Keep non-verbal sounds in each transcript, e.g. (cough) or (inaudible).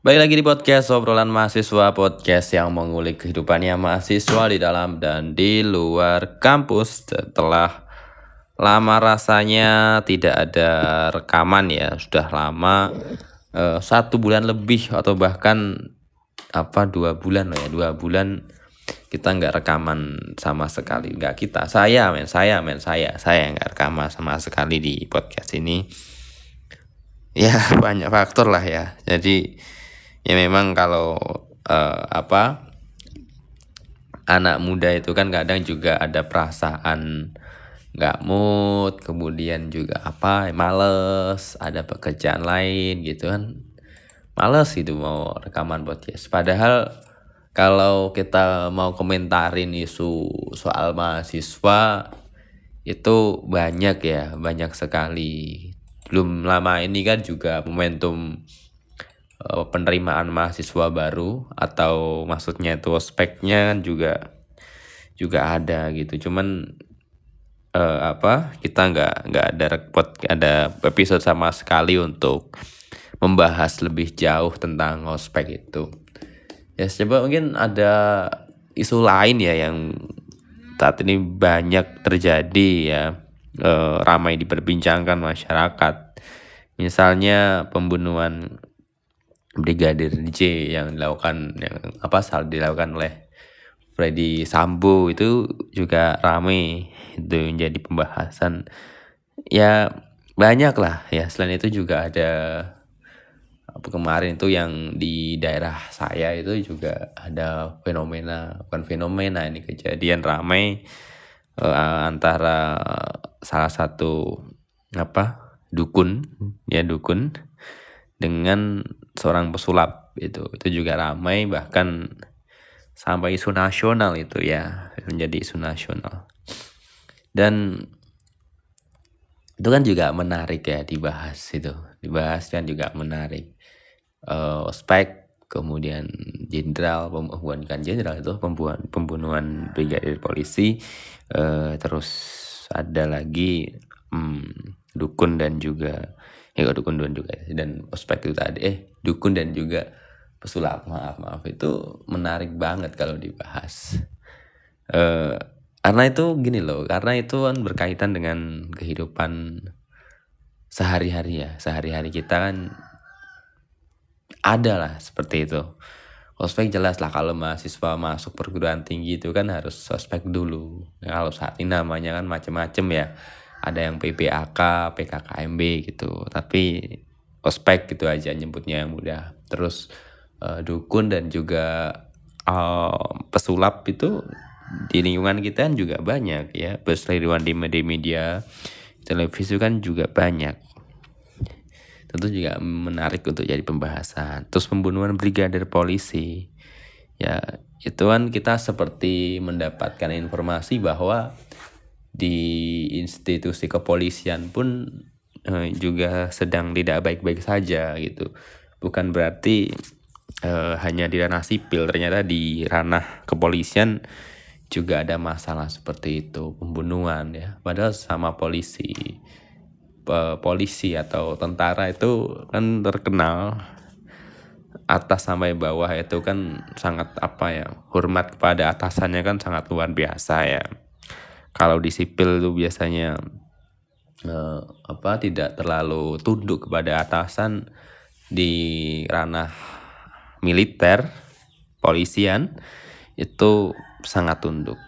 Baik lagi di podcast obrolan mahasiswa podcast yang mengulik kehidupannya mahasiswa di dalam dan di luar kampus. Setelah lama rasanya tidak ada rekaman ya sudah lama eh, satu bulan lebih atau bahkan apa dua bulan ya dua bulan kita nggak rekaman sama sekali. Nggak kita saya men saya men saya saya nggak rekaman sama sekali di podcast ini. Ya (laughs) banyak faktor lah ya. Jadi ya memang kalau uh, apa anak muda itu kan kadang juga ada perasaan nggak mood kemudian juga apa males ada pekerjaan lain gitu kan. Males itu mau rekaman podcast. Padahal kalau kita mau komentarin isu soal mahasiswa itu banyak ya banyak sekali. Belum lama ini kan juga momentum penerimaan mahasiswa baru atau maksudnya itu speknya juga juga ada gitu. Cuman uh, apa kita nggak nggak ada repot ada episode sama sekali untuk membahas lebih jauh tentang ospek itu. Ya coba mungkin ada isu lain ya yang saat ini banyak terjadi ya uh, ramai diperbincangkan masyarakat. Misalnya pembunuhan Brigadir J yang dilakukan yang apa salah dilakukan oleh Freddy Sambo itu juga rame itu menjadi pembahasan. Ya banyak lah. Ya selain itu juga ada apa kemarin itu yang di daerah saya itu juga ada fenomena bukan fenomena ini kejadian ramai uh, antara salah satu apa dukun ya dukun dengan seorang pesulap itu. Itu juga ramai bahkan sampai isu nasional itu ya menjadi isu nasional. Dan itu kan juga menarik ya dibahas itu. Dibahas kan juga menarik. Uh, ospek kemudian jenderal pembunuhan jenderal itu pembunuhan pembunuhan brigadir polisi. Uh, terus ada lagi um, dukun dan juga ya dukun dan juga dan ospek itu tadi eh dukun dan juga pesulap. Maaf maaf. Itu menarik banget kalau dibahas. Uh, karena itu gini loh karena itu kan berkaitan dengan kehidupan sehari-hari ya. Sehari-hari kita kan ada lah seperti itu. Ospek jelas lah kalau mahasiswa masuk perguruan tinggi itu kan harus ospek dulu. Kalau saat ini namanya kan macem-macem ya ada yang PPAK, PKKMB gitu. Tapi ospek gitu aja nyebutnya yang mudah. Terus uh, dukun dan juga uh, pesulap itu di lingkungan kita kan juga banyak ya. Berseliweran di media-media televisi kan juga banyak. Tentu juga menarik untuk jadi pembahasan. Terus pembunuhan brigadir polisi. Ya, itu kan kita seperti mendapatkan informasi bahwa di institusi kepolisian pun uh, juga sedang tidak baik-baik saja gitu. Bukan berarti uh, hanya di ranah sipil, ternyata di ranah kepolisian juga ada masalah seperti itu, pembunuhan ya. Padahal sama polisi polisi atau tentara itu kan terkenal atas sampai bawah itu kan sangat apa ya hormat kepada atasannya kan sangat luar biasa ya kalau di sipil itu biasanya uh, apa tidak terlalu tunduk kepada atasan di ranah militer polisian itu sangat tunduk.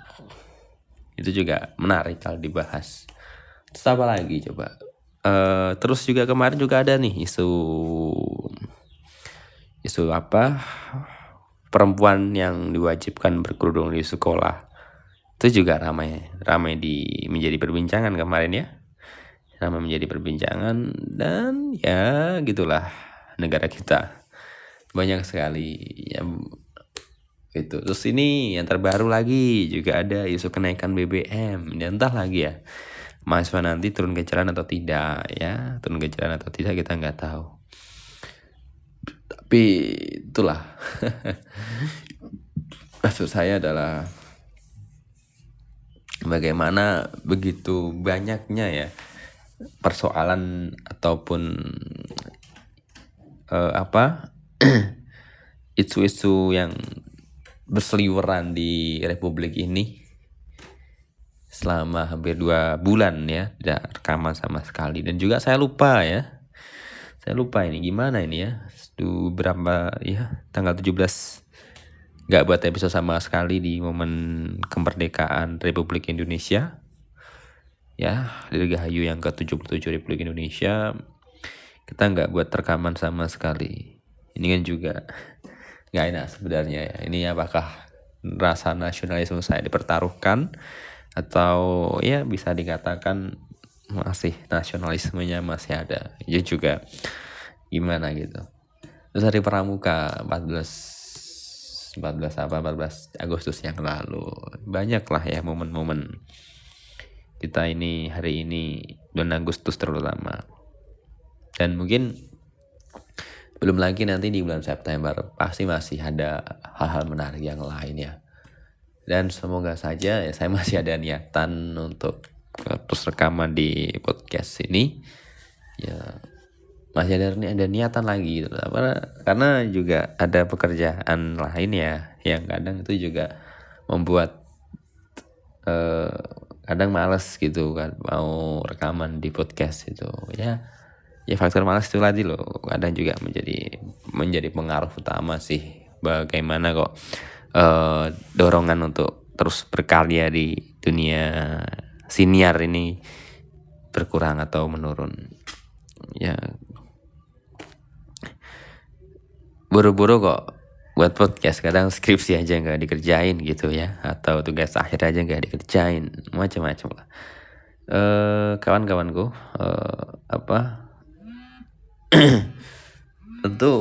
Itu juga menarik kalau dibahas. Terus apa lagi coba? Uh, terus juga kemarin juga ada nih isu isu apa perempuan yang diwajibkan berkerudung di sekolah itu juga ramai ramai di menjadi perbincangan kemarin ya. Ramai menjadi perbincangan dan ya gitulah negara kita. Banyak sekali ya itu terus ini yang terbaru lagi juga ada isu kenaikan BBM dan entah lagi ya mahasiswa nanti turun ke jalan atau tidak ya. Turun ke jalan atau tidak kita nggak tahu. Tapi itulah. (laughs) Maksud saya adalah bagaimana begitu banyaknya ya persoalan ataupun uh, apa (clears throat) isu-isu yang berseliweran di Republik ini selama hampir dua bulan ya tidak rekaman sama sekali. Dan juga saya lupa ya saya lupa ini gimana ini ya. Berapa ya tanggal 17 nggak buat episode sama sekali di momen kemerdekaan Republik Indonesia. Ya Dirgahayu yang ke-77 Republik Indonesia. Kita nggak buat rekaman sama sekali. Ini kan juga (laughs) nggak enak sebenarnya ya. Ini apakah rasa nasionalisme saya dipertaruhkan? Atau ya bisa dikatakan masih nasionalismenya masih ada. Ya juga gimana gitu. Terus hari pramuka 14 14 apa 14 Agustus yang lalu. Banyak lah ya momen-momen kita ini hari ini bulan Agustus terutama. Dan mungkin belum lagi nanti di bulan September pasti masih ada hal-hal menarik yang lain ya. Dan semoga saja ya saya (laughs) masih ada niatan untuk terus rekaman di podcast ini. Ya masih ada ada niatan lagi gitu karena karena juga ada pekerjaan lain ya yang kadang itu juga membuat uh, kadang males gitu kan mau rekaman di podcast itu. Ya ya faktor males itu tadi loh. Kadang juga menjadi menjadi pengaruh utama sih bagaimana kok uh, dorongan untuk terus berkarya di dunia siniar ini berkurang atau menurun. Ya buru-buru kok buat podcast. Kadang skripsi aja nggak dikerjain gitu ya. Atau tugas akhir aja nggak dikerjain. Macam-macam lah. Eh kawan-kawanku uh, apa? (clears throat) Tentu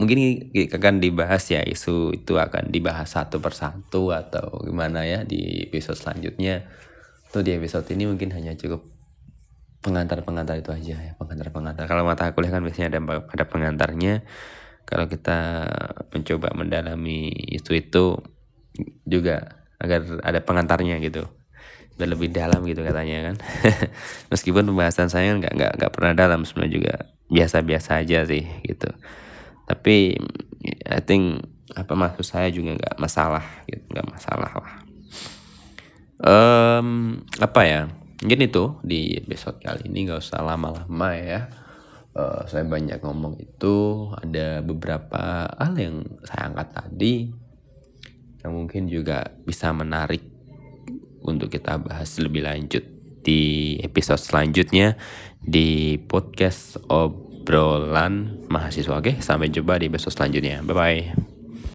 mungkin akan dibahas ya isu itu akan dibahas satu persatu atau gimana ya di episode selanjutnya. Tuh di episode ini mungkin hanya cukup pengantar-pengantar itu aja ya pengantar-pengantar. Kalau mata kuliah kan biasanya ada ada pengantarnya kalau kita mencoba mendalami isu itu juga agar ada pengantarnya gitu. Biar lebih dalam gitu katanya kan. (laughs) Meskipun pembahasan saya nggak nggak nggak pernah dalam sebenarnya juga biasa-biasa aja sih gitu. Tapi I think apa maksud saya juga nggak masalah gitu nggak masalah lah. Um, apa ya? Mungkin itu di episode kali ini nggak usah lama-lama ya uh, saya banyak ngomong itu ada beberapa hal yang saya angkat tadi yang mungkin juga bisa menarik untuk kita bahas lebih lanjut di episode selanjutnya di podcast ob obrolan mahasiswa. Oke, sampai jumpa di episode selanjutnya. Bye bye.